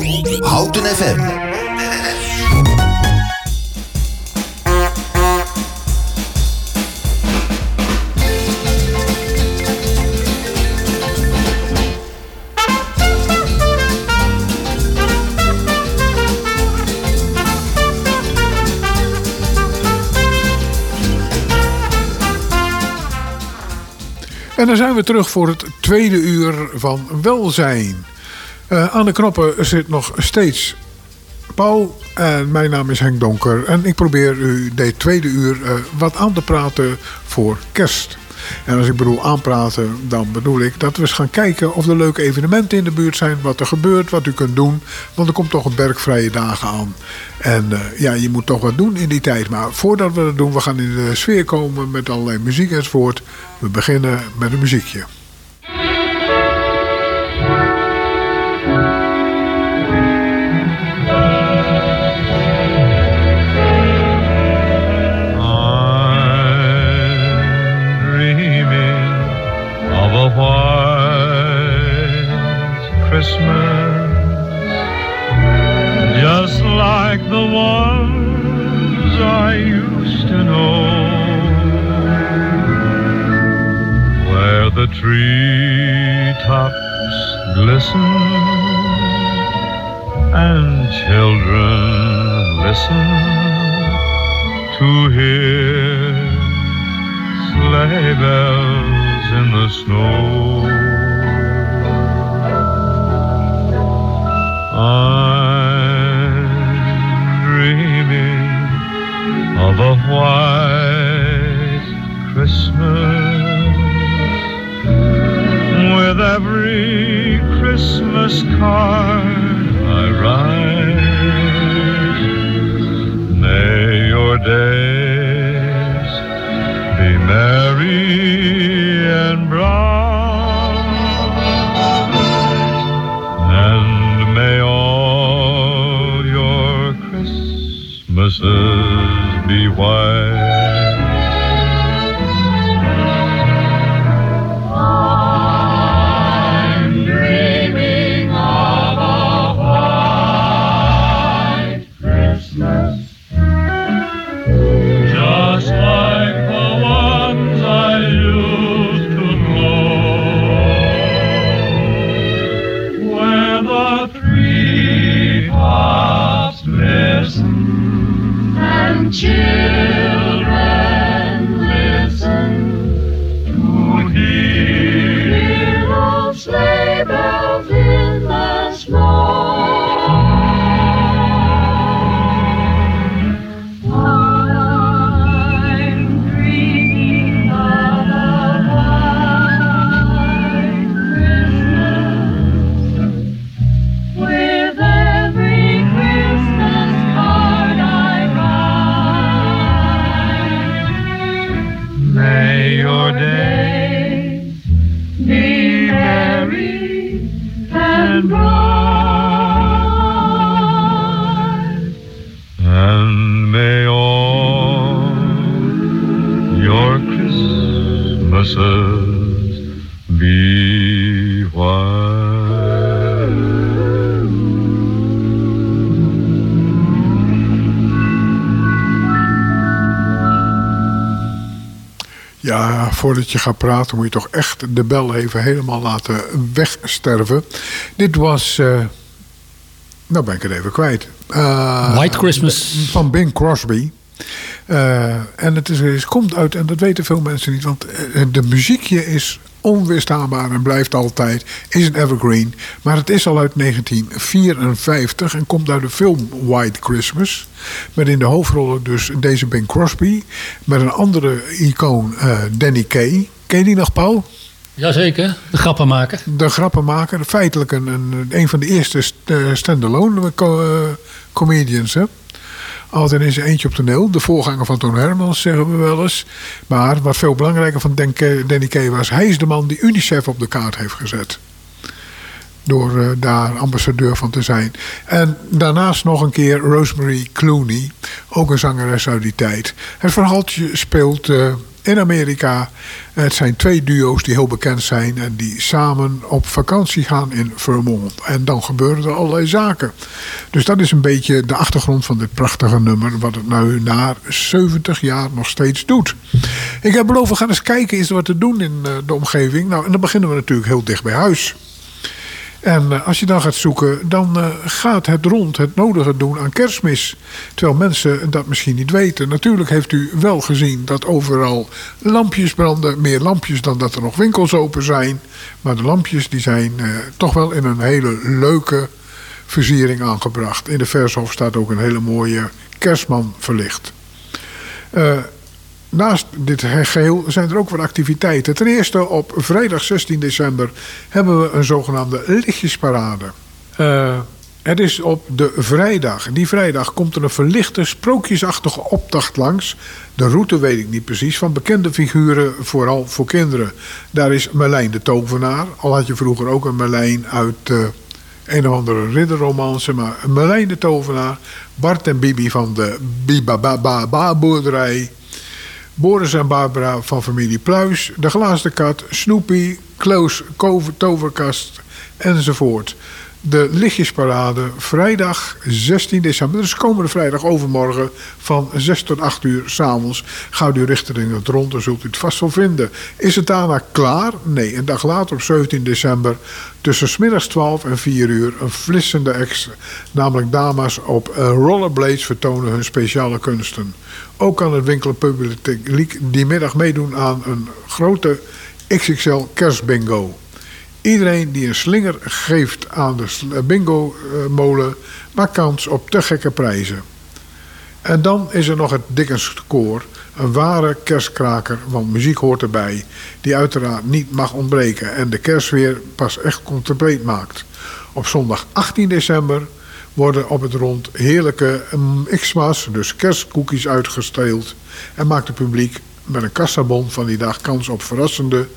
Houten FM. En dan zijn we terug voor het tweede uur van welzijn. Aan de knoppen zit nog steeds Paul en mijn naam is Henk Donker. En ik probeer u dit tweede uur uh, wat aan te praten voor kerst. En als ik bedoel aanpraten, dan bedoel ik dat we eens gaan kijken of er leuke evenementen in de buurt zijn. Wat er gebeurt, wat u kunt doen. Want er komt toch een bergvrije dagen aan. En ja, je moet toch wat doen in die tijd. Maar voordat we dat doen, we gaan in de sfeer komen met allerlei muziek enzovoort. We beginnen met een muziekje. Ones I used to know, where the treetops glisten and children listen to hear sleigh bells in the snow. Christmas card and bright. And may all your Christmases be. Voordat je gaat praten moet je toch echt de bel even helemaal laten wegsterven. Dit was... Uh, nou ben ik het even kwijt. Uh, White Christmas. Van Bing Crosby. Uh, en het, is, het komt uit, en dat weten veel mensen niet, want de muziekje is onweerstaanbaar en blijft altijd, is een evergreen. Maar het is al uit 1954 en komt uit de film White Christmas. Met in de hoofdrollen dus deze Bing Crosby. Met een andere icoon, uh, Danny Kay. Ken je die nog, Paul? Jazeker, de grappenmaker. De grappenmaker, feitelijk een, een, een van de eerste uh, standalone uh, comedians. Hè? Altijd in zijn eentje op toneel. De voorganger van Toon Hermans, zeggen we wel eens. Maar wat veel belangrijker van Danny Kay was... hij is de man die UNICEF op de kaart heeft gezet. Door uh, daar ambassadeur van te zijn. En daarnaast nog een keer Rosemary Clooney. Ook een zangeres uit die tijd. Het verhaaltje speelt uh, in Amerika. Het zijn twee duo's die heel bekend zijn en die samen op vakantie gaan in Vermont. En dan gebeuren er allerlei zaken. Dus dat is een beetje de achtergrond van dit prachtige nummer, wat het nu na 70 jaar nog steeds doet. Ik heb beloofd, we gaan eens kijken, is er wat te doen in eh, de omgeving? Nou, en dan beginnen we natuurlijk heel dicht bij huis. En eh, als je dan gaat zoeken, dan uh, gaat het rond het nodige doen aan kerstmis. Terwijl mensen dat misschien niet weten. Natuurlijk heeft u wel gezien dat overal lampjes branden. Meer lampjes dan dat er nog winkels open zijn. Maar de lampjes die zijn uh, toch wel in een hele leuke versiering aangebracht. In de Vershof staat ook een hele mooie kerstman verlicht. Naast dit geheel zijn er ook wat activiteiten. Ten eerste op vrijdag 16 december hebben we een zogenaamde lichtjesparade. Uh, het is op de vrijdag. Die vrijdag komt er een verlichte, sprookjesachtige optocht langs. De route weet ik niet precies. Van bekende figuren, vooral voor kinderen. Daar is Merlijn de Tovenaar. Al had je vroeger ook een Merlijn uit uh, een of andere ridderromance. Maar Merlijn de Tovenaar. Bart en Bibi van de Bibaba-boerderij. Boris en Barbara van familie Pluis, De Glazen Kat, Snoopy, Kloos, Toverkast enzovoort. De lichtjesparade vrijdag 16 december, dus komende vrijdag overmorgen van 6 tot 8 uur s'avonds. Gaat u richting het rond, dan zult u het vast wel vinden. Is het daarna klaar? Nee, een dag later op 17 december tussen smiddags 12 en 4 uur een flissende ex, namelijk dames op rollerblades vertonen hun speciale kunsten. Ook kan het winkelpubliek die middag meedoen aan een grote XXL kerstbingo. Iedereen die een slinger geeft aan de bingo-molen maakt kans op te gekke prijzen. En dan is er nog het Dickens koor, een ware kerstkraker, want muziek hoort erbij, die uiteraard niet mag ontbreken en de kerstweer pas echt compleet maakt. Op zondag 18 december worden op het rond heerlijke x-ma's, dus kerstkoekjes uitgesteeld en maakt het publiek met een kassabon van die dag kans op verrassende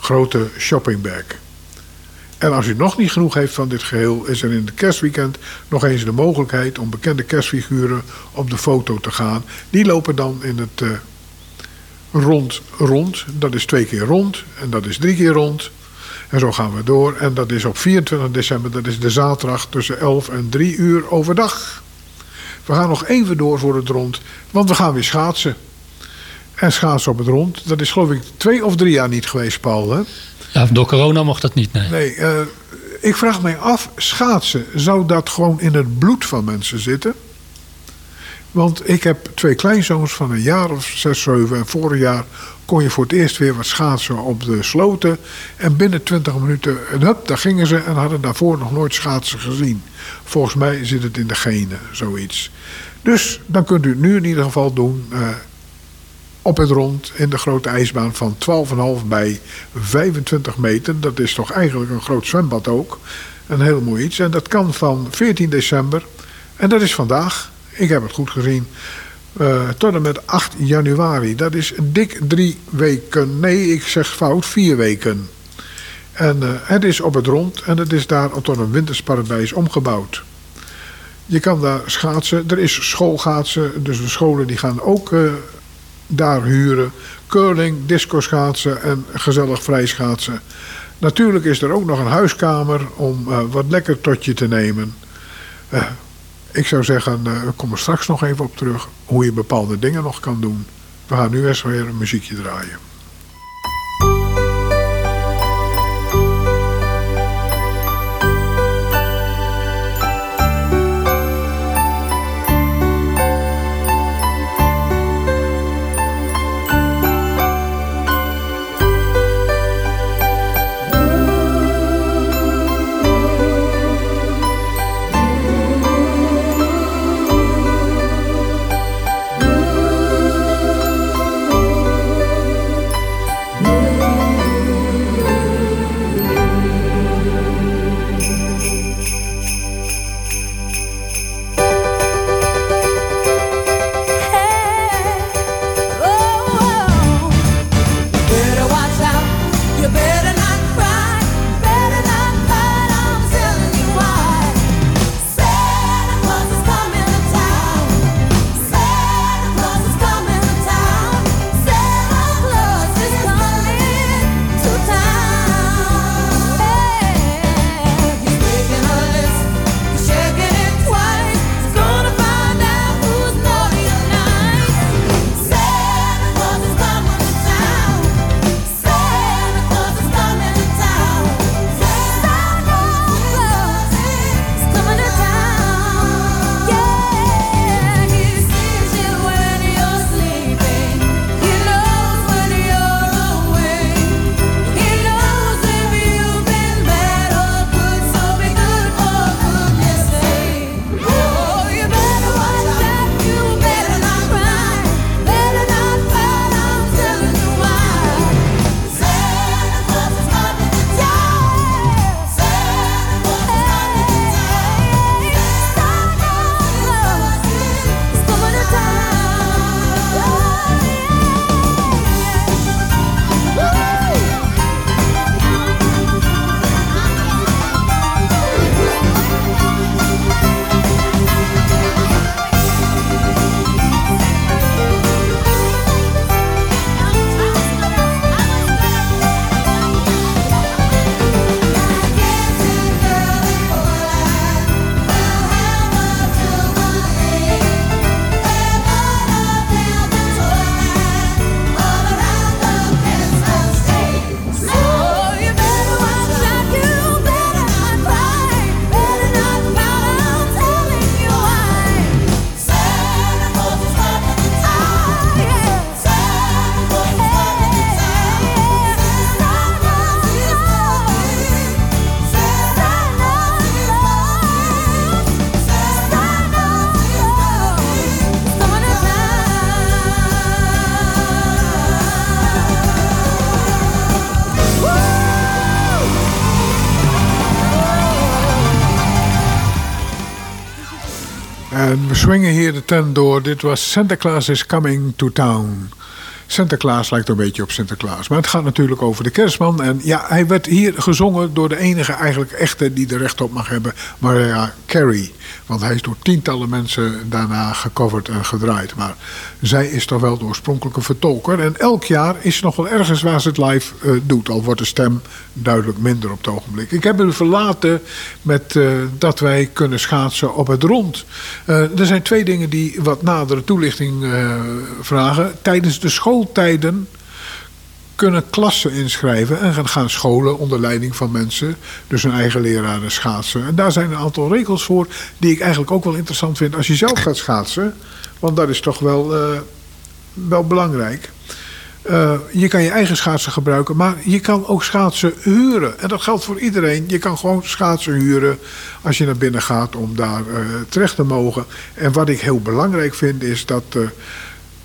grote shoppingbag. En als u nog niet genoeg heeft van dit geheel, is er in het kerstweekend nog eens de mogelijkheid om bekende kerstfiguren op de foto te gaan. Die lopen dan in het uh, rond rond. Dat is twee keer rond en dat is drie keer rond. En zo gaan we door. En dat is op 24 december, dat is de zaterdag tussen 11 en 3 uur overdag. We gaan nog even door voor het rond, want we gaan weer schaatsen. En schaatsen op het rond, dat is geloof ik twee of drie jaar niet geweest, Paul. Hè? Ja, door corona mocht dat niet, nee. Nee, uh, ik vraag mij af, schaatsen, zou dat gewoon in het bloed van mensen zitten? Want ik heb twee kleinzoons van een jaar of zes, zeven. En vorig jaar kon je voor het eerst weer wat schaatsen op de sloten. En binnen 20 minuten, hup, daar gingen ze en hadden daarvoor nog nooit schaatsen gezien. Volgens mij zit het in de genen, zoiets. Dus dan kunt u het nu in ieder geval doen. Uh, op het rond in de grote ijsbaan van 12,5 bij 25 meter. Dat is toch eigenlijk een groot zwembad ook. Een heel mooi iets. En dat kan van 14 december. En dat is vandaag. Ik heb het goed gezien. Uh, tot en met 8 januari. Dat is dik drie weken. Nee, ik zeg fout, vier weken. En uh, het is op het rond en het is daar tot een wintersparadijs omgebouwd. Je kan daar schaatsen. Er is schoolgaatsen. Dus de scholen die gaan ook uh, daar huren. Curling, disco schaatsen en gezellig vrijschaatsen. Natuurlijk is er ook nog een huiskamer om uh, wat lekker tot je te nemen. Uh, ik zou zeggen, uh, we komen straks nog even op terug hoe je bepaalde dingen nog kan doen. We gaan nu eens weer een muziekje draaien. Swingen hier de tent door. Dit was Santa Claus is Coming to Town. Sinterklaas lijkt een beetje op Sinterklaas. Maar het gaat natuurlijk over de kerstman. En ja, hij werd hier gezongen door de enige eigenlijk echte die er recht op mag hebben. Mariah Carey. Want hij is door tientallen mensen daarna gecoverd en gedraaid. Maar zij is toch wel de oorspronkelijke vertolker. En elk jaar is nog wel ergens waar ze het live uh, doet. Al wordt de stem duidelijk minder op het ogenblik. Ik heb u verlaten met uh, dat wij kunnen schaatsen op het rond. Uh, er zijn twee dingen die wat nadere toelichting vragen. Tijdens de schooltijden kunnen klassen inschrijven en gaan, scholen onder leiding van mensen. Dus hun eigen leraren schaatsen. En daar zijn een aantal regels voor die ik eigenlijk ook wel interessant vind als je zelf gaat schaatsen. Want dat is toch wel, uh, wel belangrijk. Uh, je kan je eigen schaatsen gebruiken, maar je kan ook schaatsen huren. En dat geldt voor iedereen. Je kan gewoon schaatsen huren als je naar binnen gaat om daar uh, terecht te mogen. En wat ik heel belangrijk vind is dat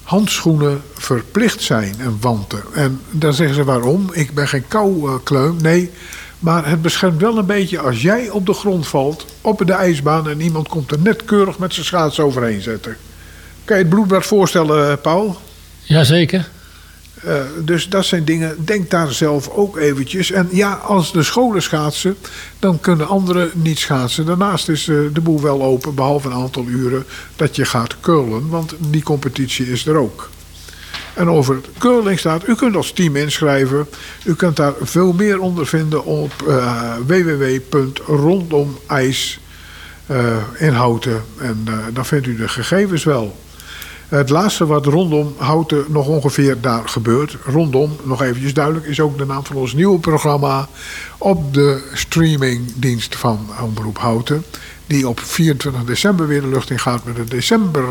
handschoenen verplicht zijn en wanten. En dan zeggen ze waarom? Ik ben geen koukleum. Nee, maar het beschermt wel een beetje als jij op de grond valt, op de ijsbaan... en iemand komt er net keurig met zijn schaats overheen zetten. Kan je het bloedbad voorstellen, eh, Paul? Jazeker. Uh, dus dat zijn dingen, denk daar zelf ook eventjes. En ja, als de scholen schaatsen, dan kunnen anderen niet schaatsen. Daarnaast is uh, de boel wel open, behalve een aantal uren dat je gaat curlen. Want die competitie is er ook. En over curling staat, u kunt als team inschrijven. U kunt daar veel meer onder vinden op uh, www.rondomijs in Houten. En dan vindt u de gegevens wel. Het laatste wat rondom Houten nog ongeveer daar gebeurt, rondom, nog eventjes duidelijk, is ook de naam van ons nieuwe programma op de streamingdienst van Omroep Houten. Die op 24 december weer de lucht in gaat met een december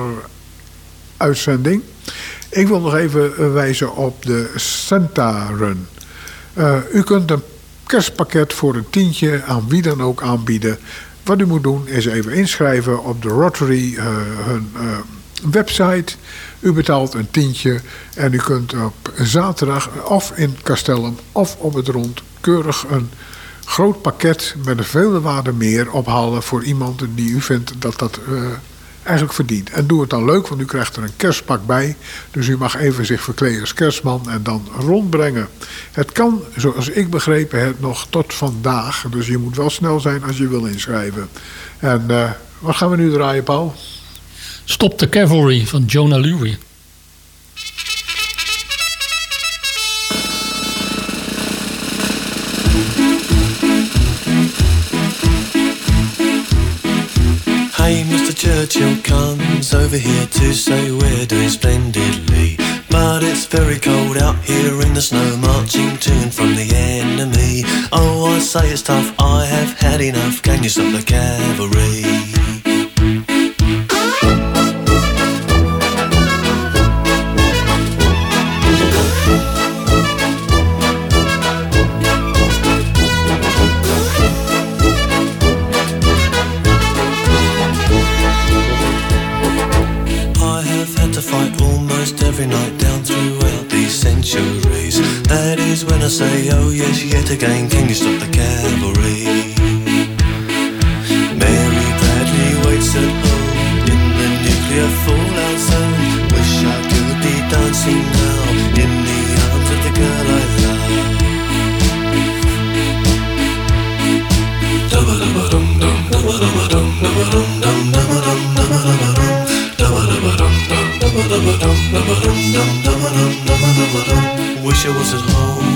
uitzending. Ik wil nog even wijzen op de Santa Run. Uh, u kunt een kerstpakket voor een tientje aan wie dan ook aanbieden. Wat u moet doen is even inschrijven op de Rotary, uh, hun website. U betaalt een tientje en u kunt op zaterdag of in Castellum of op het rond keurig een groot pakket met een vele waarde meer ophalen voor iemand die u vindt dat dat uh, eigenlijk verdient. En doe het dan leuk, want u krijgt er een kerstpak bij. Dus u mag even zich verkleden als kerstman en dan rondbrengen. Het kan, zoals ik begrepen heb, nog tot vandaag. Dus je moet wel snel zijn als je wil inschrijven. En uh, wat gaan we nu draaien, Paul? Stop the Cavalry van Jonah Leary. Hey, Mr. Churchill comes over here to say we're doing splendidly. But it's very cold out here in the snow, marching to and from the enemy. Oh, I say it's tough, I have had enough. Can you stop the cavalry? Every night down throughout these centuries. That is when I say, oh yes, yet again, can you stop the cavalry? Mary Bradley waits at home in the nuclear fallout zone. Wish I could be dancing now in the arms of the girl I Wish I was at home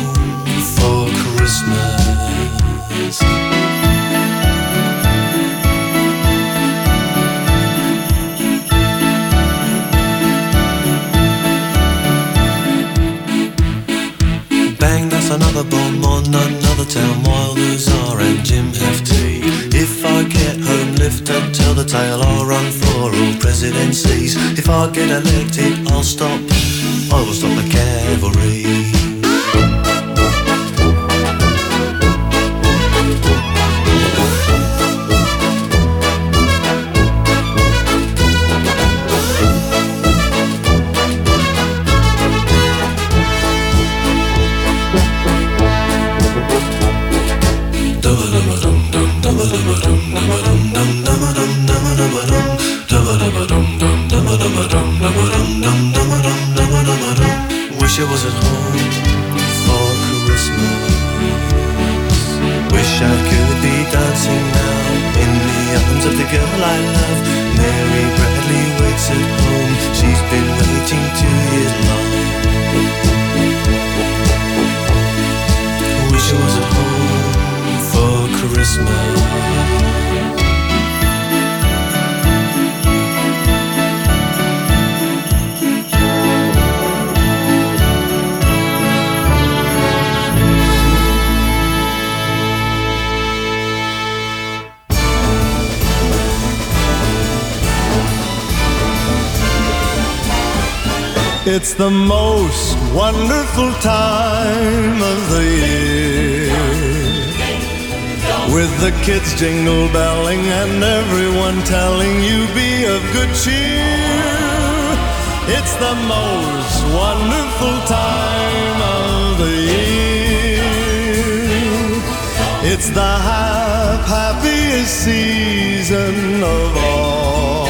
for Christmas. Bang, that's another bomb on another town while Luzar and Jim. If I get home, lift and tell the tale, I'll run for all presidencies. If I get elected, I'll stop. I will stop the cavalry. It's the most wonderful time of the year. With the kids jingle belling and everyone telling you be of good cheer. It's the most wonderful time of the year. It's the hap- happiest season of all.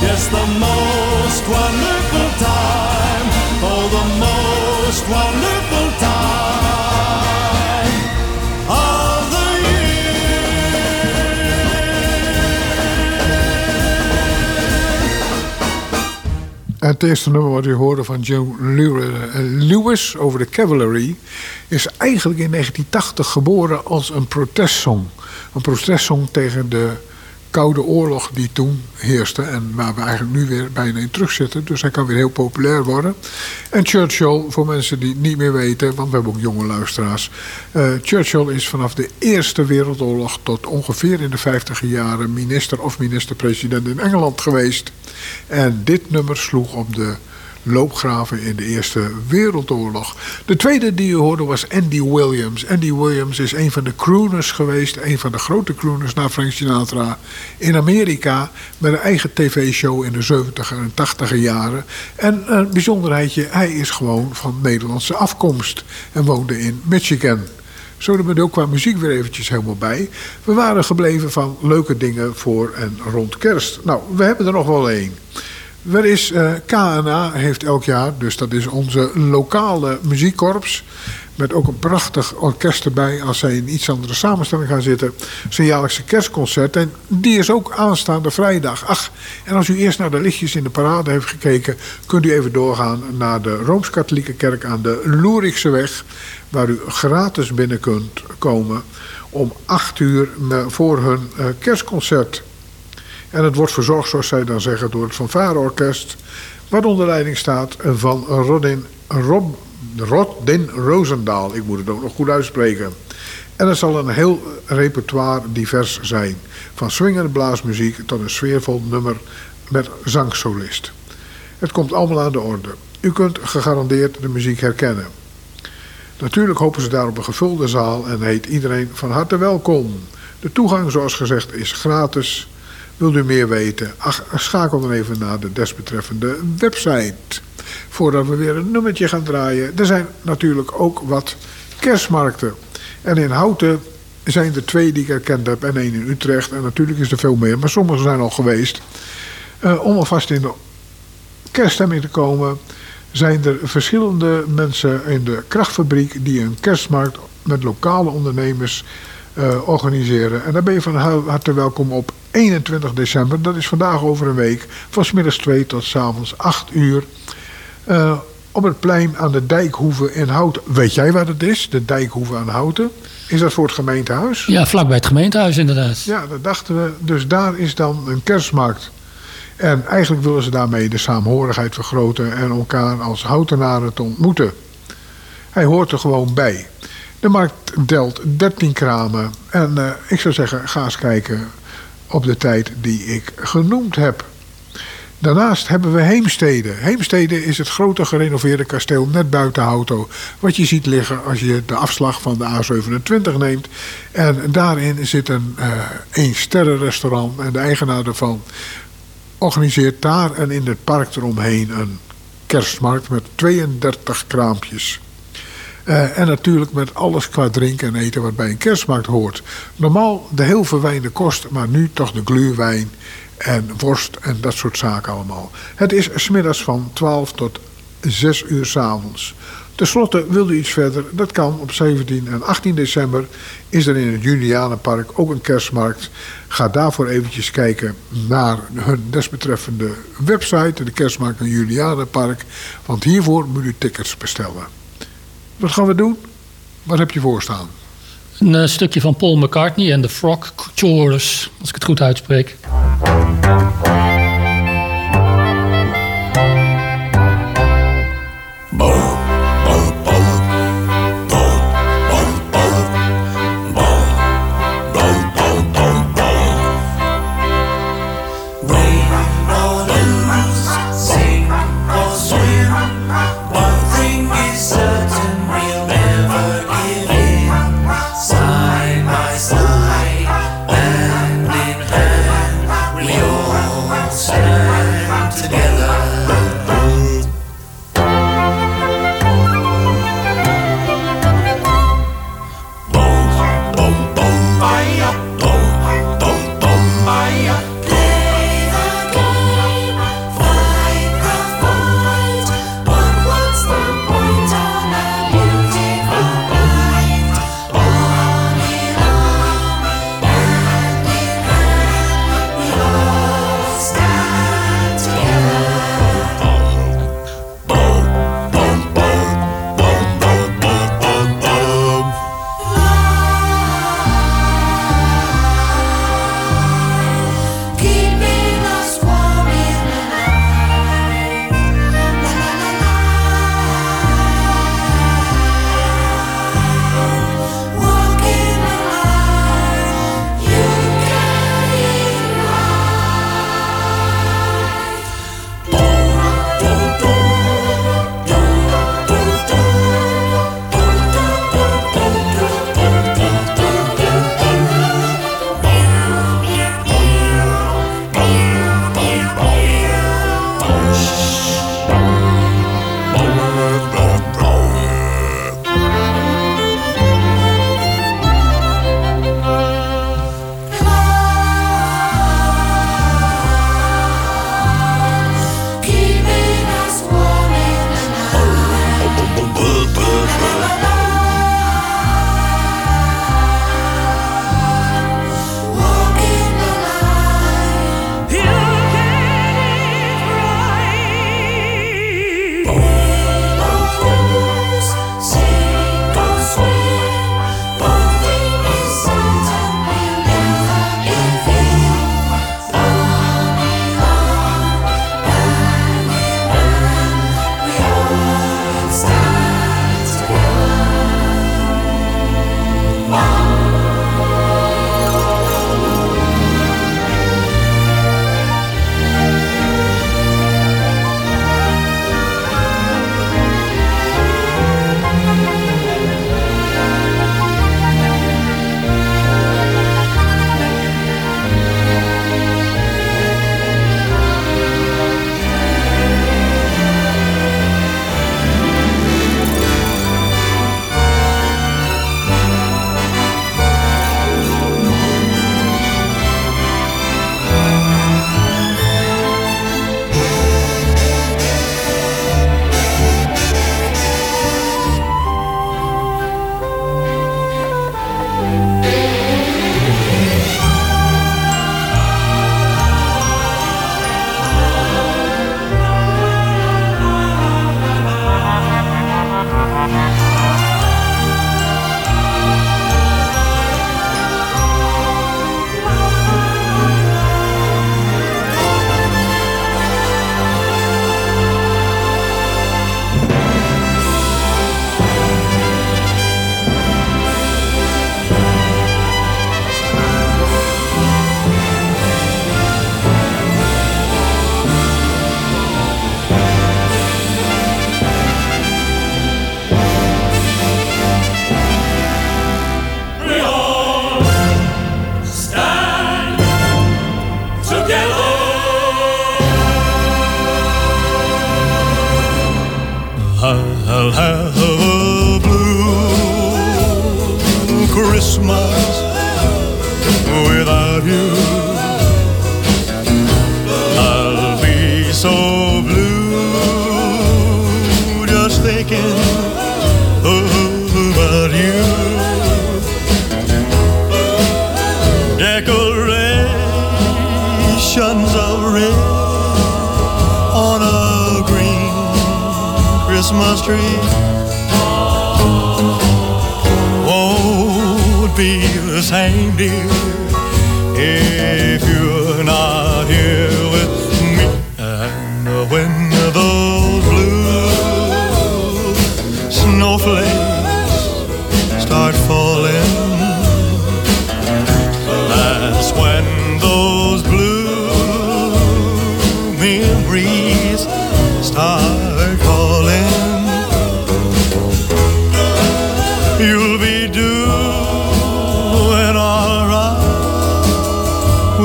Yes, the most wonderful time. Oh, the most wonderful time of the En het eerste nummer wat u hoorde van Joe Lewis over de Cavalry... is eigenlijk in 1980 geboren als een protestsong. Een protestsong tegen de Koude Oorlog die toen heerste... en waar we eigenlijk nu weer bijna in terugzitten. Dus hij kan weer heel populair worden. En Churchill, voor mensen die het niet meer weten... want we hebben ook jonge luisteraars... eh, Churchill is vanaf de Eerste Wereldoorlog... tot ongeveer in de 50 jaren minister of minister-president in Engeland geweest... En dit nummer sloeg op de loopgraven in de Eerste Wereldoorlog. De tweede die u hoorde was Andy Williams. Andy Williams is een van de crooners geweest, een van de grote crooners na Frank Sinatra in Amerika. Met een eigen tv-show in de 70 en 80 jaren. En een bijzonderheidje, hij is gewoon van Nederlandse afkomst en woonde in Michigan. Zo hebben we er ook qua muziek weer eventjes helemaal bij. We waren gebleven van leuke dingen voor en rond kerst. Nou, we hebben er nog wel één. Er is eh, KNA heeft elk jaar, dus dat is onze lokale muziekkorps. Met ook een prachtig orkest erbij als zij in iets andere samenstelling gaan zitten. Zijn jaarlijkse kerstconcert. En die is ook aanstaande vrijdag. Ach, en als u eerst naar de lichtjes in de parade heeft gekeken... kunt u even doorgaan naar de Rooms-Katholieke Kerk aan de Loerikseweg. Waar u gratis binnen kunt komen om 8 uur voor hun eh, kerstconcert. En het wordt verzorgd, zoals zij dan zeggen, door het Fanfare-orkest. Wat onder leiding staat van Rodin, Rob, Rodin Rosendaal. Ik moet het ook nog goed uitspreken. En er zal een heel repertoire divers zijn. Van swingende blaasmuziek tot een sfeervol nummer met zangsolist. Het komt allemaal aan de orde. U kunt gegarandeerd de muziek herkennen. Natuurlijk hopen ze daar op een gevulde zaal en heet iedereen van harte welkom. De toegang, zoals gezegd, is gratis. Wilt u meer weten? Ach, schakel dan even naar de desbetreffende website. Voordat we weer een nummertje gaan draaien. Er zijn natuurlijk ook wat kerstmarkten. En in Houten zijn er twee die ik herkend heb en één in Utrecht. En natuurlijk is er veel meer, maar sommige zijn al geweest. Uh, om alvast in de kerststemming te komen... zijn er verschillende mensen in de krachtfabriek... die een kerstmarkt met lokale ondernemers uh, organiseren. En daar ben je van harte welkom op 21 december. Dat is vandaag over een week. Van smiddags 2 tot s avonds 8 uur. Uh, op het plein aan de Dijkhoeve in Houten. Weet jij waar het is? De Dijkhoeve aan Houten. Is dat voor het gemeentehuis? Ja, vlakbij het gemeentehuis inderdaad. Ja, dat dachten we. Dus daar is dan een kerstmarkt. En eigenlijk willen ze daarmee de saamhorigheid vergroten en elkaar als houtenaren te ontmoeten. Hij hoort er gewoon bij. De markt telt 13 kramen. En uh, ik zou zeggen, ga eens kijken op de tijd die ik genoemd heb. Daarnaast hebben we Heemstede. Heemstede is het grote gerenoveerde kasteel net buiten Houten. Wat je ziet liggen als je de afslag van de A27 neemt. En daarin zit een uh, een sterrenrestaurant. En de eigenaar daarvan organiseert daar en in het park eromheen een kerstmarkt met 32 kraampjes. Uh, en natuurlijk met alles qua drinken en eten wat bij een kerstmarkt hoort. Normaal de heel verwijnde kost, maar nu toch de gluurwijn en worst en dat soort zaken allemaal. Het is smiddags van 12 tot 6 uur s avonds. Ten slotte wil u iets verder, dat kan op 17 en 18 december is er in het Julianenpark ook een kerstmarkt. Ga daarvoor eventjes kijken naar hun desbetreffende website, de kerstmarkt in Julianenpark. Want hiervoor moet u tickets bestellen. Wat gaan we doen? Wat heb je voorstaan? Een uh, stukje van Paul McCartney en de Frog Chorus, als ik het goed uitspreek.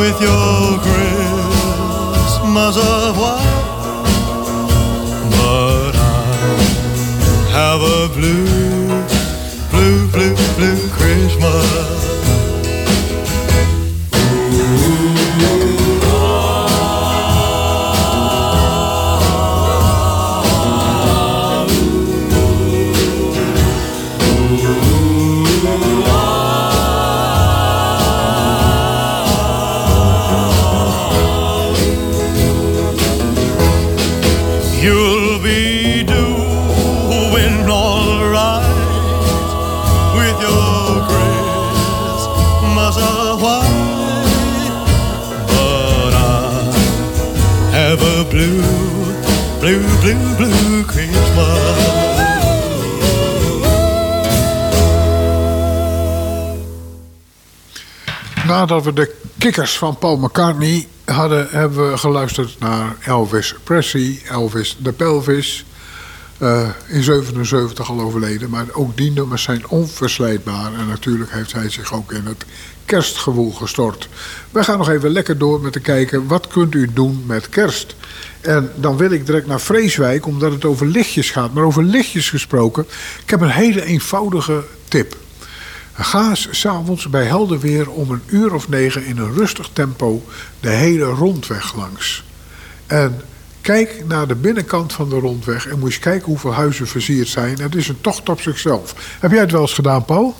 With your Christmas of white, but I have a blue, blue, blue, blue Christmas. Nadat we de kikkers van Paul McCartney hadden, hebben we geluisterd naar Elvis Presley, Elvis de Pelvis. Eh, in 77 al overleden, maar ook die nummers zijn onverslijtbaar. En natuurlijk heeft hij zich ook in het kerstgewoel gestort. We gaan nog even lekker door met te kijken, wat kunt u doen met kerst? En dan wil ik direct naar Vreeswijk, omdat het over lichtjes gaat. Maar over lichtjes gesproken, ik heb een hele eenvoudige tip. Ga eens s'avonds bij helder weer om een uur of negen in een rustig tempo de hele rondweg langs. En kijk naar de binnenkant van de rondweg en moet je kijken hoeveel huizen versierd zijn. Het is een tocht op zichzelf. Heb jij het wel eens gedaan, Paul?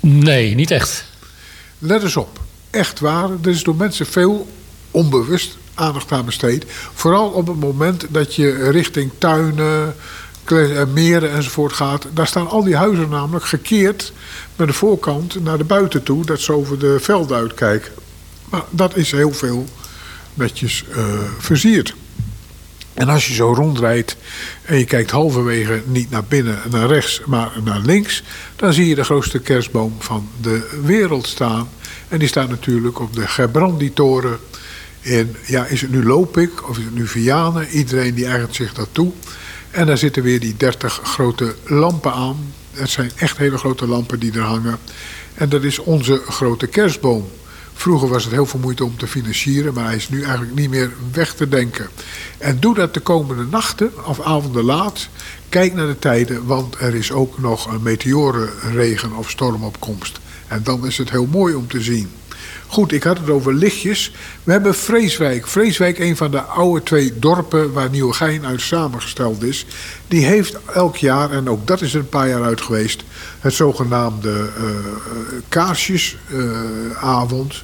Nee, niet echt. Let eens op. Echt waar. Er is door mensen veel onbewust aandacht aan besteed. Vooral op het moment dat je richting tuinen, eh, meren enzovoort gaat. Daar staan al die huizen namelijk gekeerd met de voorkant naar de buiten toe. Dat ze over de velden uitkijken. Maar dat is heel veel netjes eh, versierd. En als je zo rondrijdt en je kijkt halverwege niet naar binnen en naar rechts, maar naar links, dan zie je de grootste kerstboom van de wereld staan. En die staat natuurlijk op de Gebrandi-toren in, ja, is het nu Lopik of is het nu Vianen? Iedereen die eigent zich dat toe. En daar zitten weer die 30 grote lampen aan. Het zijn echt hele grote lampen die er hangen. En dat is onze grote kerstboom. Vroeger was het heel veel moeite om te financieren, maar hij is nu eigenlijk niet meer weg te denken. En doe dat de komende nachten of avonden laat. Kijk naar de tijden, want er is ook nog een meteorenregen of stormopkomst. En dan is het heel mooi om te zien. Goed, ik had het over lichtjes. We hebben Vreeswijk. Vreeswijk, een van de oude twee dorpen waar Nieuwegein uit samengesteld is. Die heeft elk jaar, en ook dat is er een paar jaar uit geweest... het zogenaamde eh kaarsjesavond,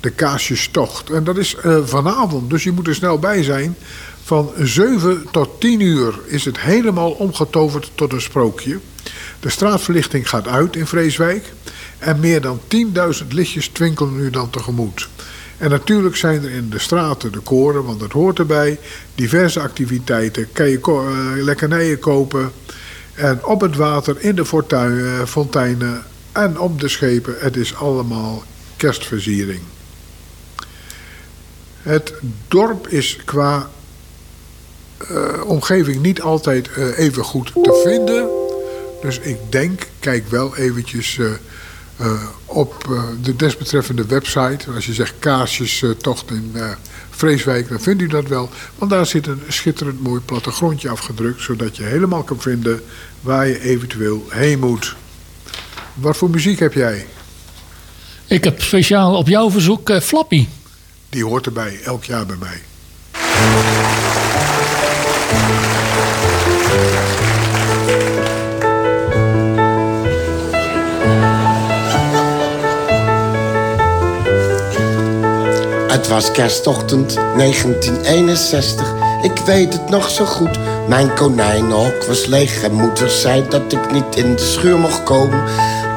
de kaarsjestocht. En dat is eh, vanavond, dus je moet er snel bij zijn. Van 7 tot 10 uur is het helemaal omgetoverd tot een sprookje. De straatverlichting gaat uit in Vreeswijk. En meer dan 10.000 lichtjes twinkelen nu dan tegemoet. En natuurlijk zijn er in de straten de koren, want dat hoort erbij. Diverse activiteiten, kan je eh, lekkernijen kopen. En op het water, in de fortuin, eh, fonteinen en op de schepen. Het is allemaal kerstversiering. Het dorp is qua eh, omgeving niet altijd even goed te vinden. Dus ik denk, kijk wel eventjes eh, op eh, de desbetreffende website. Als je zegt kaarsjestocht in eh, Vreeswijk, dan vindt u dat wel. Want daar zit een schitterend mooi plattegrondje afgedrukt. Zodat je helemaal kan vinden waar je eventueel heen moet. Wat voor muziek heb jij? Ik heb speciaal op jouw verzoek Flappy. Die hoort erbij, elk jaar bij mij. Was kerstochtend 1961, ik weet het nog zo goed. Mijn konijnenhok was leeg en moeder zei dat ik niet in de schuur mocht komen.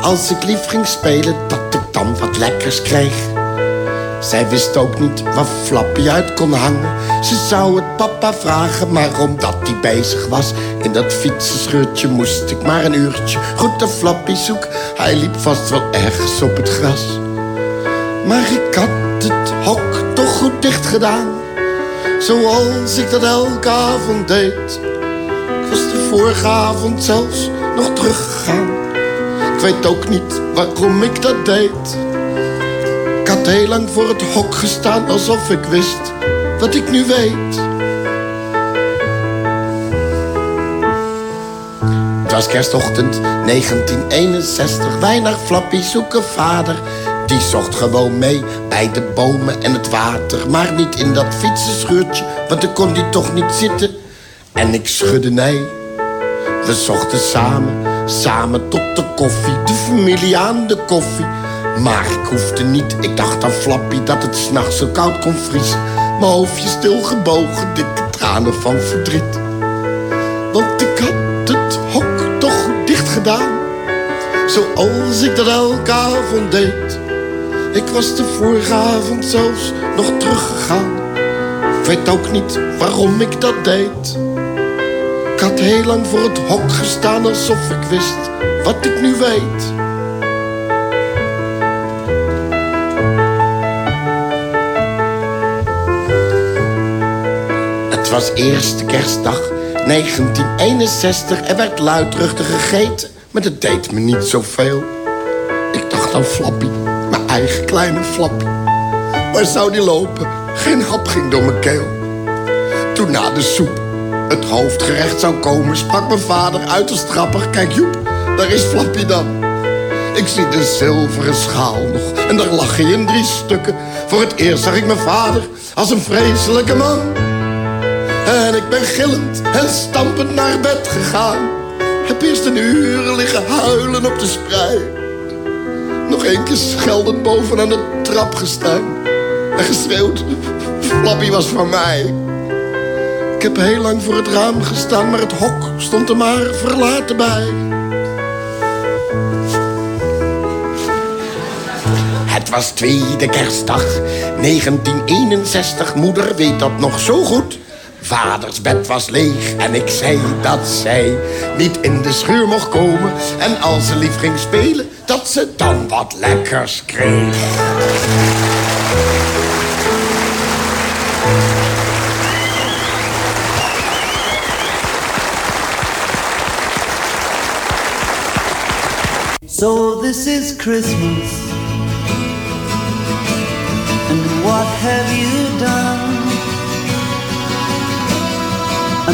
Als ik lief ging spelen, dat ik dan wat lekkers kreeg. Zij wist ook niet waar Flappy uit kon hangen. Ze zou het papa vragen, maar omdat hij bezig was in dat fietsenscheurtje, moest ik maar een uurtje goed de Flappy zoeken. Hij liep vast wel ergens op het gras. Maar ik had het hok toch goed dicht gedaan, zoals ik dat elke avond deed. Ik was de vorige avond zelfs nog teruggegaan. Ik weet ook niet waarom ik dat deed. Ik had heel lang voor het hok gestaan alsof ik wist wat ik nu weet. Het was kerstochtend 1961, wij naar Flappy zoeken vader. Die zocht gewoon mee bij de bomen en het water. Maar niet in dat fietsenschuurtje, want dan kon die toch niet zitten. En ik schudde nee. We zochten samen, samen tot de koffie. De familie aan de koffie. Maar ik hoefde niet, ik dacht aan Flappy dat het s'nachts zo koud kon vriezen. Mijn hoofdje stilgebogen, dikke tranen van verdriet. Want ik had het hok toch dicht gedaan. Zoals ik dat elke avond deed. Ik was de vorige avond zelfs nog teruggegaan. Ik weet ook niet waarom ik dat deed. Ik had heel lang voor het hok gestaan alsof ik wist wat ik nu weet. Het was eerste kerstdag 1961. Er werd luidruchtig gegeten, maar dat deed me niet zoveel. Ik dacht aan Flappy, mijn eigen kleine Flappy. Waar zou die lopen? Geen hap ging door mijn keel. Toen na de soep het hoofdgerecht zou komen, sprak mijn vader uiterst grappig. Kijk Joep, daar is Flappy dan. Ik zie de zilveren schaal nog en daar lag hij in drie stukken. Voor het eerst zag ik mijn vader als een vreselijke man. En ik ben gillend en stampend naar bed gegaan. Heb eerst een uur liggen huilen op de sprei. Nog één keer scheldend bovenaan de trap gestaan. En geschreeuwd, Flappy was van mij. Ik heb heel lang voor het raam gestaan, maar het hok stond er maar verlaten bij. Het was tweede kerstdag, 1961. Moeder weet dat nog zo goed. Vaders bed was leeg en ik zei dat zij niet in de schuur mocht komen. En als ze lief ging spelen, dat ze dan wat lekkers kreeg. So this is Christmas. And what have you done?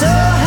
so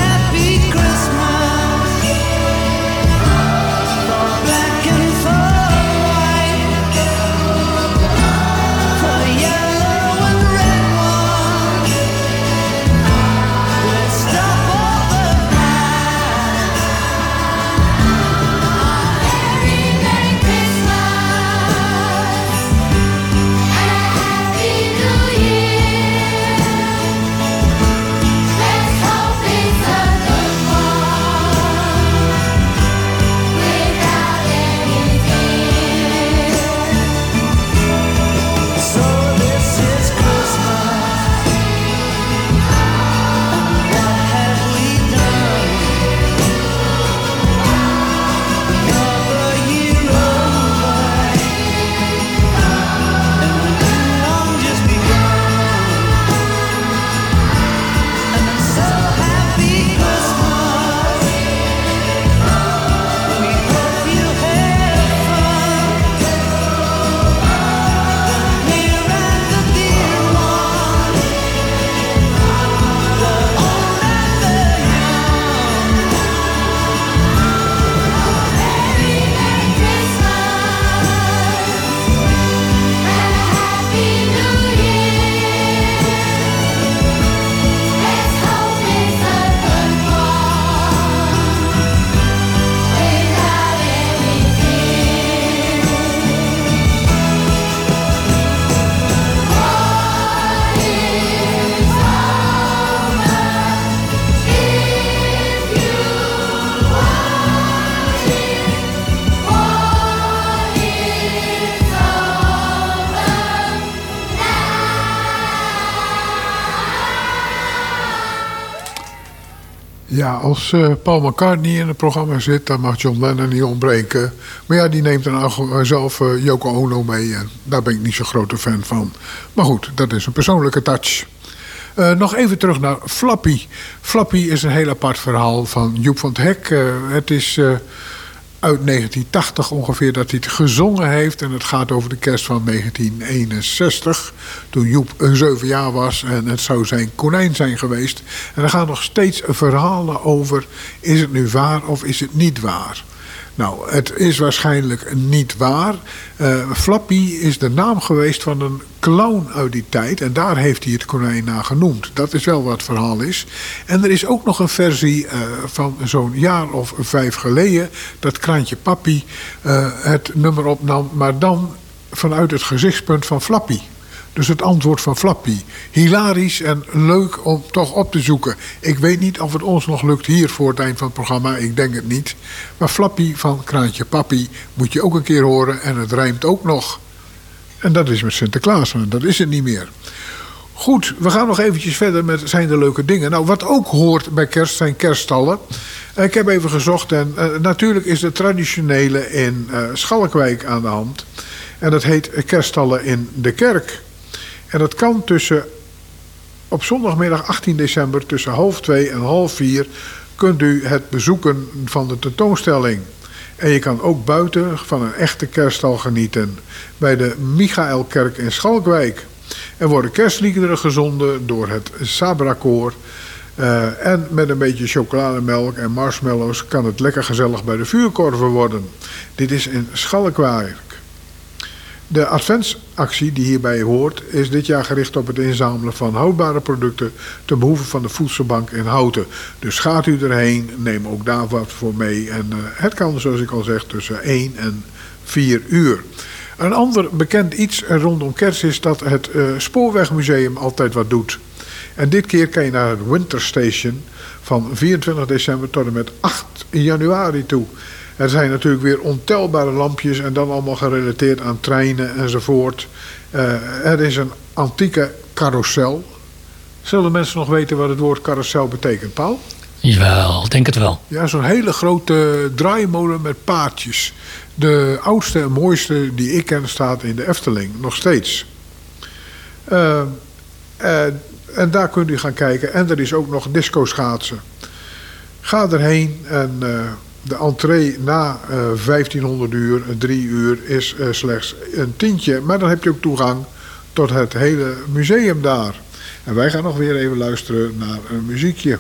Ja, als eh, Paul McCartney in het programma zit, dan mag John Lennon niet ontbreken. Maar ja, die neemt dan ook zelf eh, Yoko Ono mee. En daar ben ik niet zo'n grote fan van. Maar goed, dat is een persoonlijke touch. Eh, nog even terug naar Flappy. Flappy is een heel apart verhaal van Joep van het Hek. Eh, het is eh, uit 1980 ongeveer dat hij het gezongen heeft. En het gaat over de kerst van 1961. Toen Joep een zeven jaar was en het zou zijn konijn zijn geweest. En er gaan nog steeds verhalen over... is het nu waar of is het niet waar? Nou, het is waarschijnlijk niet waar. Eh, Flappy is de naam geweest van een clown uit die tijd. En daar heeft hij het konijn naar genoemd. Dat is wel wat het verhaal is. En er is ook nog een versie eh, van zo'n jaar of vijf geleden... dat Kraantje Papi eh, het nummer opnam, maar dan vanuit het gezichtspunt van Flappy. Dus het antwoord van Flappy. Hilarisch en leuk om toch op te zoeken. Ik weet niet of het ons nog lukt hier voor het eind van het programma. Ik denk het niet. Maar Flappy van Kraantje Papi moet je ook een keer horen. En het rijmt ook nog. En dat is met Sinterklaas. Maar dat is het niet meer. Goed, we gaan nog eventjes verder met zijn de leuke dingen. Nou, wat ook hoort bij kerst zijn kerststallen. Ik heb even gezocht en eh, natuurlijk is de traditionele in eh, Schalkwijk aan de hand. En dat heet kerststallen in de kerk. En dat kan tussen op zondagmiddag 18 december tussen half twee en half vier kunt u het bezoeken van de tentoonstelling. En je kan ook buiten van een echte kerststal genieten bij de Michaelkerk in Schalkwijk. Er worden kerstliederen gezonden door het Sabra-koor. Eh, en met een beetje chocolademelk en marshmallows kan het lekker gezellig bij de vuurkorven worden. Dit is in Schalkwijk. De adventsactie die hierbij hoort is dit jaar gericht op het inzamelen van houdbare producten ten behoeve van de voedselbank in Houten. Dus gaat u erheen, neem ook daar wat voor mee. En eh, het kan zoals ik al zeg tussen 1 en 4 uur. Een ander bekend iets rondom kerst is dat het eh, Spoorwegmuseum altijd wat doet. En dit keer kan je naar het Winter Station van 24 december tot en met 8 januari toe. Er zijn natuurlijk weer ontelbare lampjes en dan allemaal gerelateerd aan treinen enzovoort. Eh, er is een antieke carousel. Zullen mensen nog weten wat het woord carousel betekent, Paul? Jawel, denk het wel. Ja, zo'n hele grote draaimolen met paardjes. De oudste en mooiste die ik ken staat in de Efteling, nog steeds. Eh, eh, en daar kunt u gaan kijken. En er is ook nog disco schaatsen. Ga erheen en de entree na eh 1500 uur, 3 uur, is eh, slechts een tientje. Maar dan heb je ook toegang tot het hele museum daar. En wij gaan nog weer even luisteren naar een muziekje.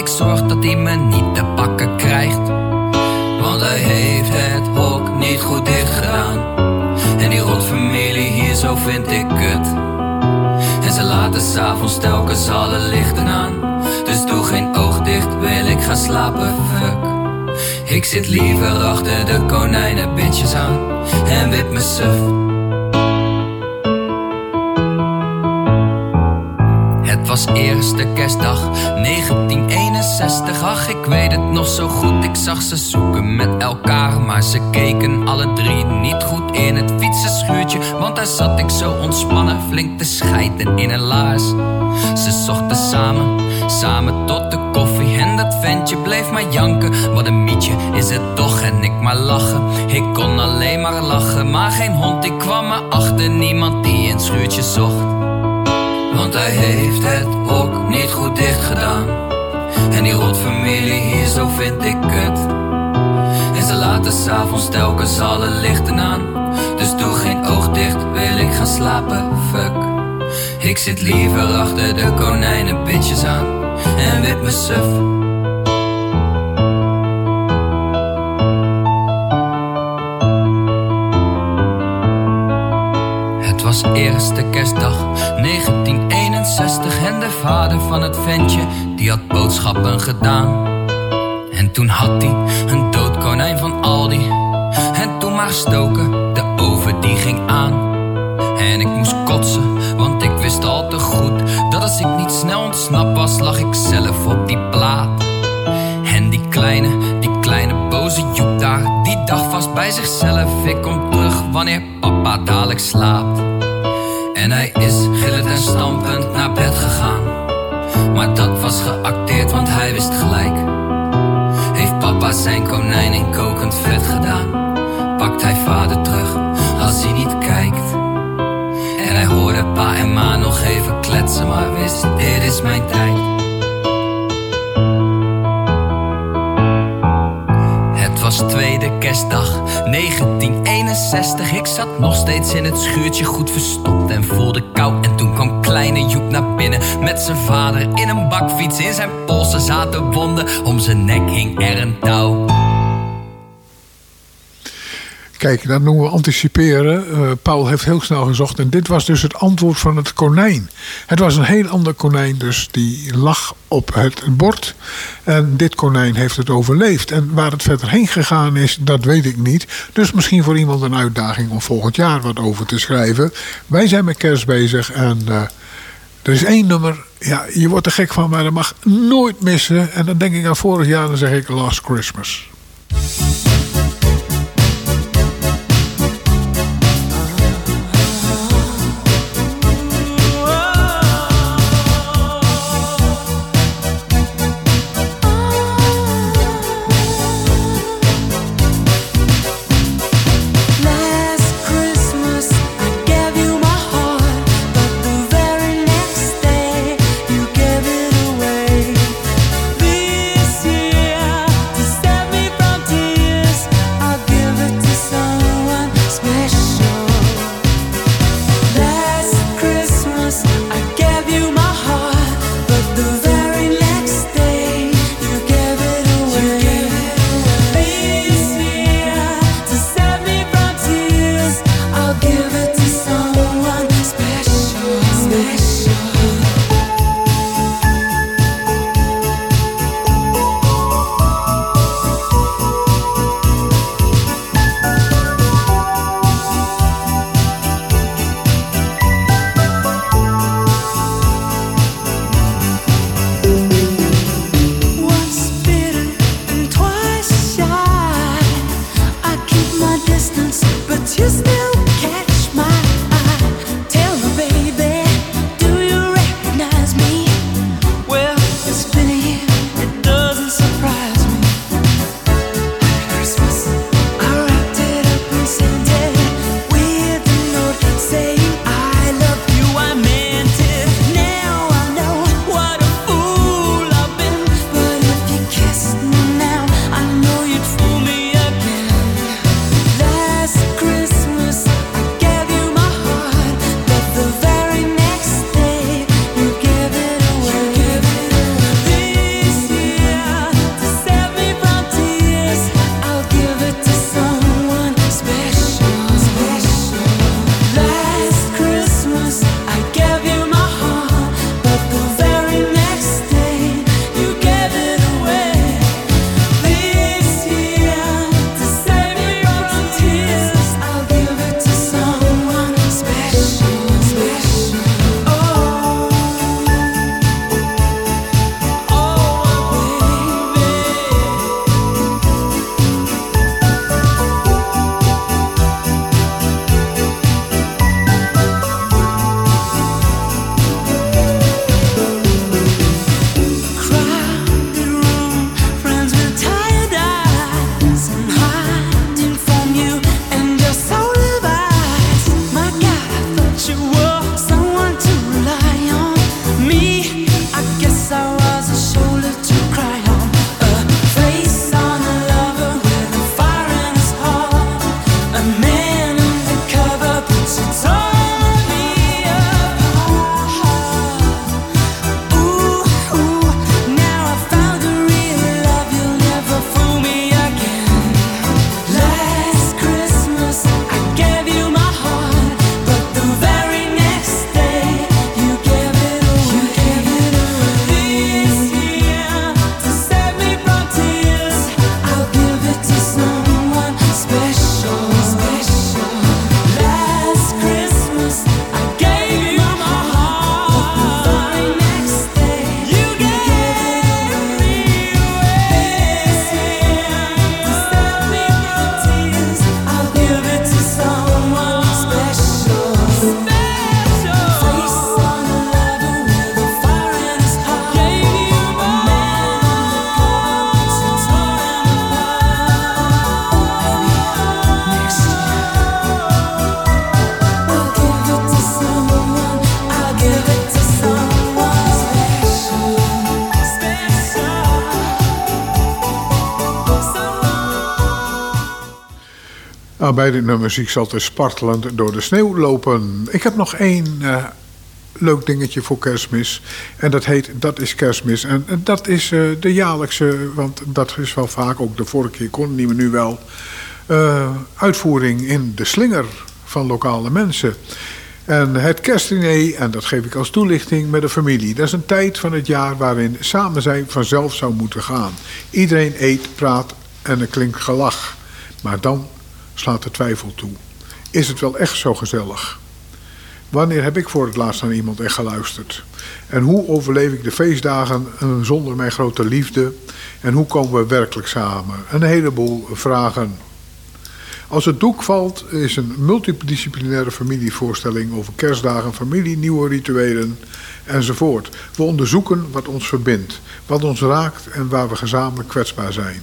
Ik zorg dat hij me niet te pakken krijgt. Want hij heeft het hok niet goed dicht gedaan. En die rotfamilie hier, zo vind ik het. En ze laten s'avonds telkens alle lichten aan. Dus doe geen oog dicht, wil ik gaan slapen, fuck. Ik zit liever achter de konijnenbitjes aan. En wip me suf. Eerste kerstdag 1961. Ach, ik weet het nog zo goed. Ik zag ze zoeken met elkaar. Maar ze keken alle drie niet goed in het fietsenschuurtje. Want daar zat ik zo ontspannen, flink te scheiden in een laars. Ze zochten samen, samen tot de koffie. En dat ventje bleef maar janken. Wat een mietje is het toch en ik maar lachen. Ik kon alleen maar lachen, maar geen hond die kwam me achter. Niemand die het schuurtje zocht. Want hij heeft het hok niet goed dicht gedaan. En die rotfamilie hier, zo vind ik het. En ze laten s'avonds telkens alle lichten aan. Dus doe geen oog dicht, wil ik gaan slapen, fuck. Ik zit liever achter de konijnenbitjes aan. En wip me suf. Was eerste kerstdag 1961 en de vader van het ventje die had boodschappen gedaan. En toen had hij een dood konijn van Aldi. En toen maar stoken, de oven die ging aan. En ik moest kotsen, want ik wist al te goed dat als ik niet snel ontsnapt was, lag ik zelf op die plaat. En die kleine, die kleine boze Joep daar, die dacht vast bij zichzelf: ik kom terug wanneer papa dadelijk slaapt. En hij is gillend en stampend naar bed gegaan. Maar dat was geacteerd, want hij wist gelijk. Heeft papa zijn konijn in kokend vet gedaan? Pakt hij vader terug als hij niet kijkt? En hij hoorde pa en ma nog even kletsen, maar wist: dit is mijn tijd. Was tweede kerstdag 1961. Ik zat nog steeds in het schuurtje goed verstopt en voelde kou. En toen kwam kleine Joep naar binnen met zijn vader in een bakfiets. In zijn polsen zaten wonden, om zijn nek hing er een touw. Kijk, dat noemen we anticiperen. Eh, Paul heeft heel snel gezocht. En dit was dus het antwoord van het konijn. Het was een heel ander konijn, dus die lag op het bord. En dit konijn heeft het overleefd. En waar het verder heen gegaan is, dat weet ik niet. Dus misschien voor iemand een uitdaging om volgend jaar wat over te schrijven. Wij zijn met kerst bezig en eh, er is één nummer. Ja, je wordt er gek van, maar dat mag nooit missen. En dan denk ik aan vorig jaar, dan zeg ik Last Christmas. Zie ik ze altijd spartelend door de sneeuw lopen. Ik heb nog één eh, leuk dingetje voor kerstmis. En dat heet Dat is kerstmis. En dat is eh, de jaarlijkse, want dat is wel vaak, ook de vorige keer kon niet, maar nu wel... eh, uitvoering in de slinger van lokale mensen. En het kerstdiner, en dat geef ik als toelichting met de familie. Dat is een tijd van het jaar waarin samen zijn vanzelf zou moeten gaan. Iedereen eet, praat en er klinkt gelach. Maar dan slaat de twijfel toe. Is het wel echt zo gezellig? Wanneer heb ik voor het laatst naar iemand echt geluisterd? En hoe overleef ik de feestdagen zonder mijn grote liefde? En hoe komen we werkelijk samen? Een heleboel vragen. Als het doek valt is een multidisciplinaire familievoorstelling over kerstdagen, familie, nieuwe rituelen enzovoort. We onderzoeken wat ons verbindt, wat ons raakt en waar we gezamenlijk kwetsbaar zijn.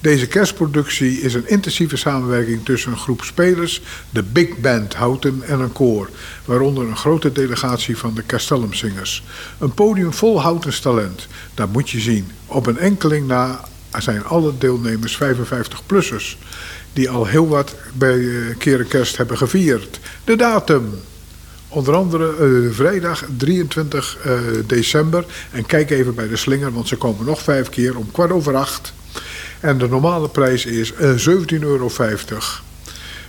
Deze kerstproductie is een intensieve samenwerking tussen een groep spelers, de Big Band Houten en een koor, waaronder een grote delegatie van de Castellumzingers. Een podium vol Houtens talent, dat moet je zien. Op een enkeling na zijn alle deelnemers 55-plussers, die al heel wat bij eh, Keren Kerst hebben gevierd. De datum, Onder andere eh, vrijdag 23 eh, december. En kijk even bij de slinger, want ze komen nog vijf keer om kwart over acht. En de normale prijs is eh 17,50 euro.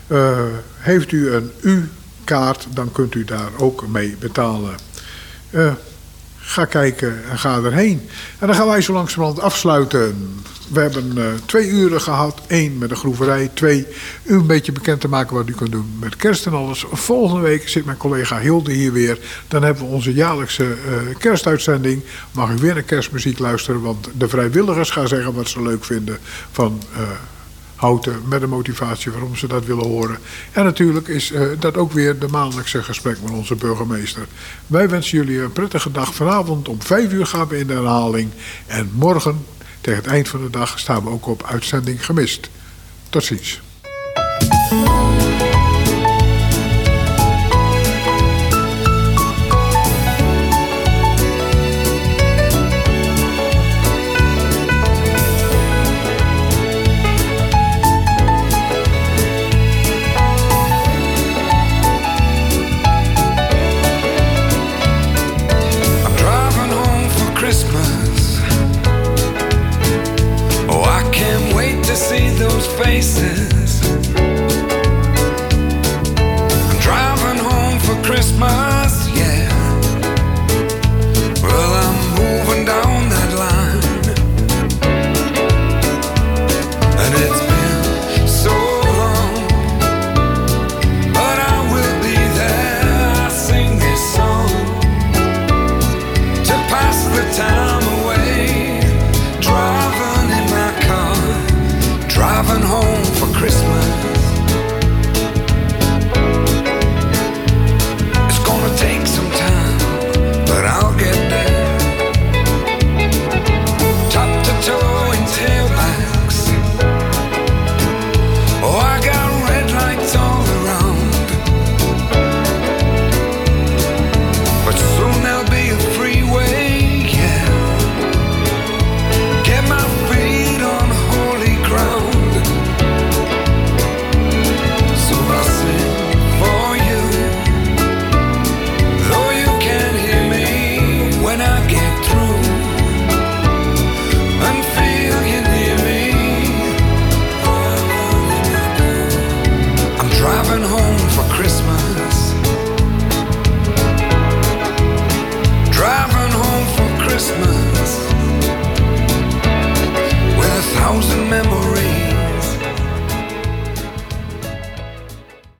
Eh, heeft u een U-kaart, dan kunt u daar ook mee betalen. Eh, ga kijken en ga erheen. En dan gaan wij zo langzamerhand afsluiten. We hebben eh, twee uren gehad. Eén met de groeverij. Twee, u een beetje bekend te maken wat u kunt doen met kerst en alles. Volgende week zit mijn collega Hilde hier weer. Dan hebben we onze jaarlijkse eh, kerstuitzending. Mag u weer naar kerstmuziek luisteren. Want de vrijwilligers gaan zeggen wat ze leuk vinden van... eh, houten met een motivatie waarom ze dat willen horen. En natuurlijk is dat ook weer de maandelijkse gesprek met onze burgemeester. Wij wensen jullie een prettige dag. Vanavond om vijf uur gaan we in de herhaling. En morgen, tegen het eind van de dag, staan we ook op uitzending gemist. Tot ziens.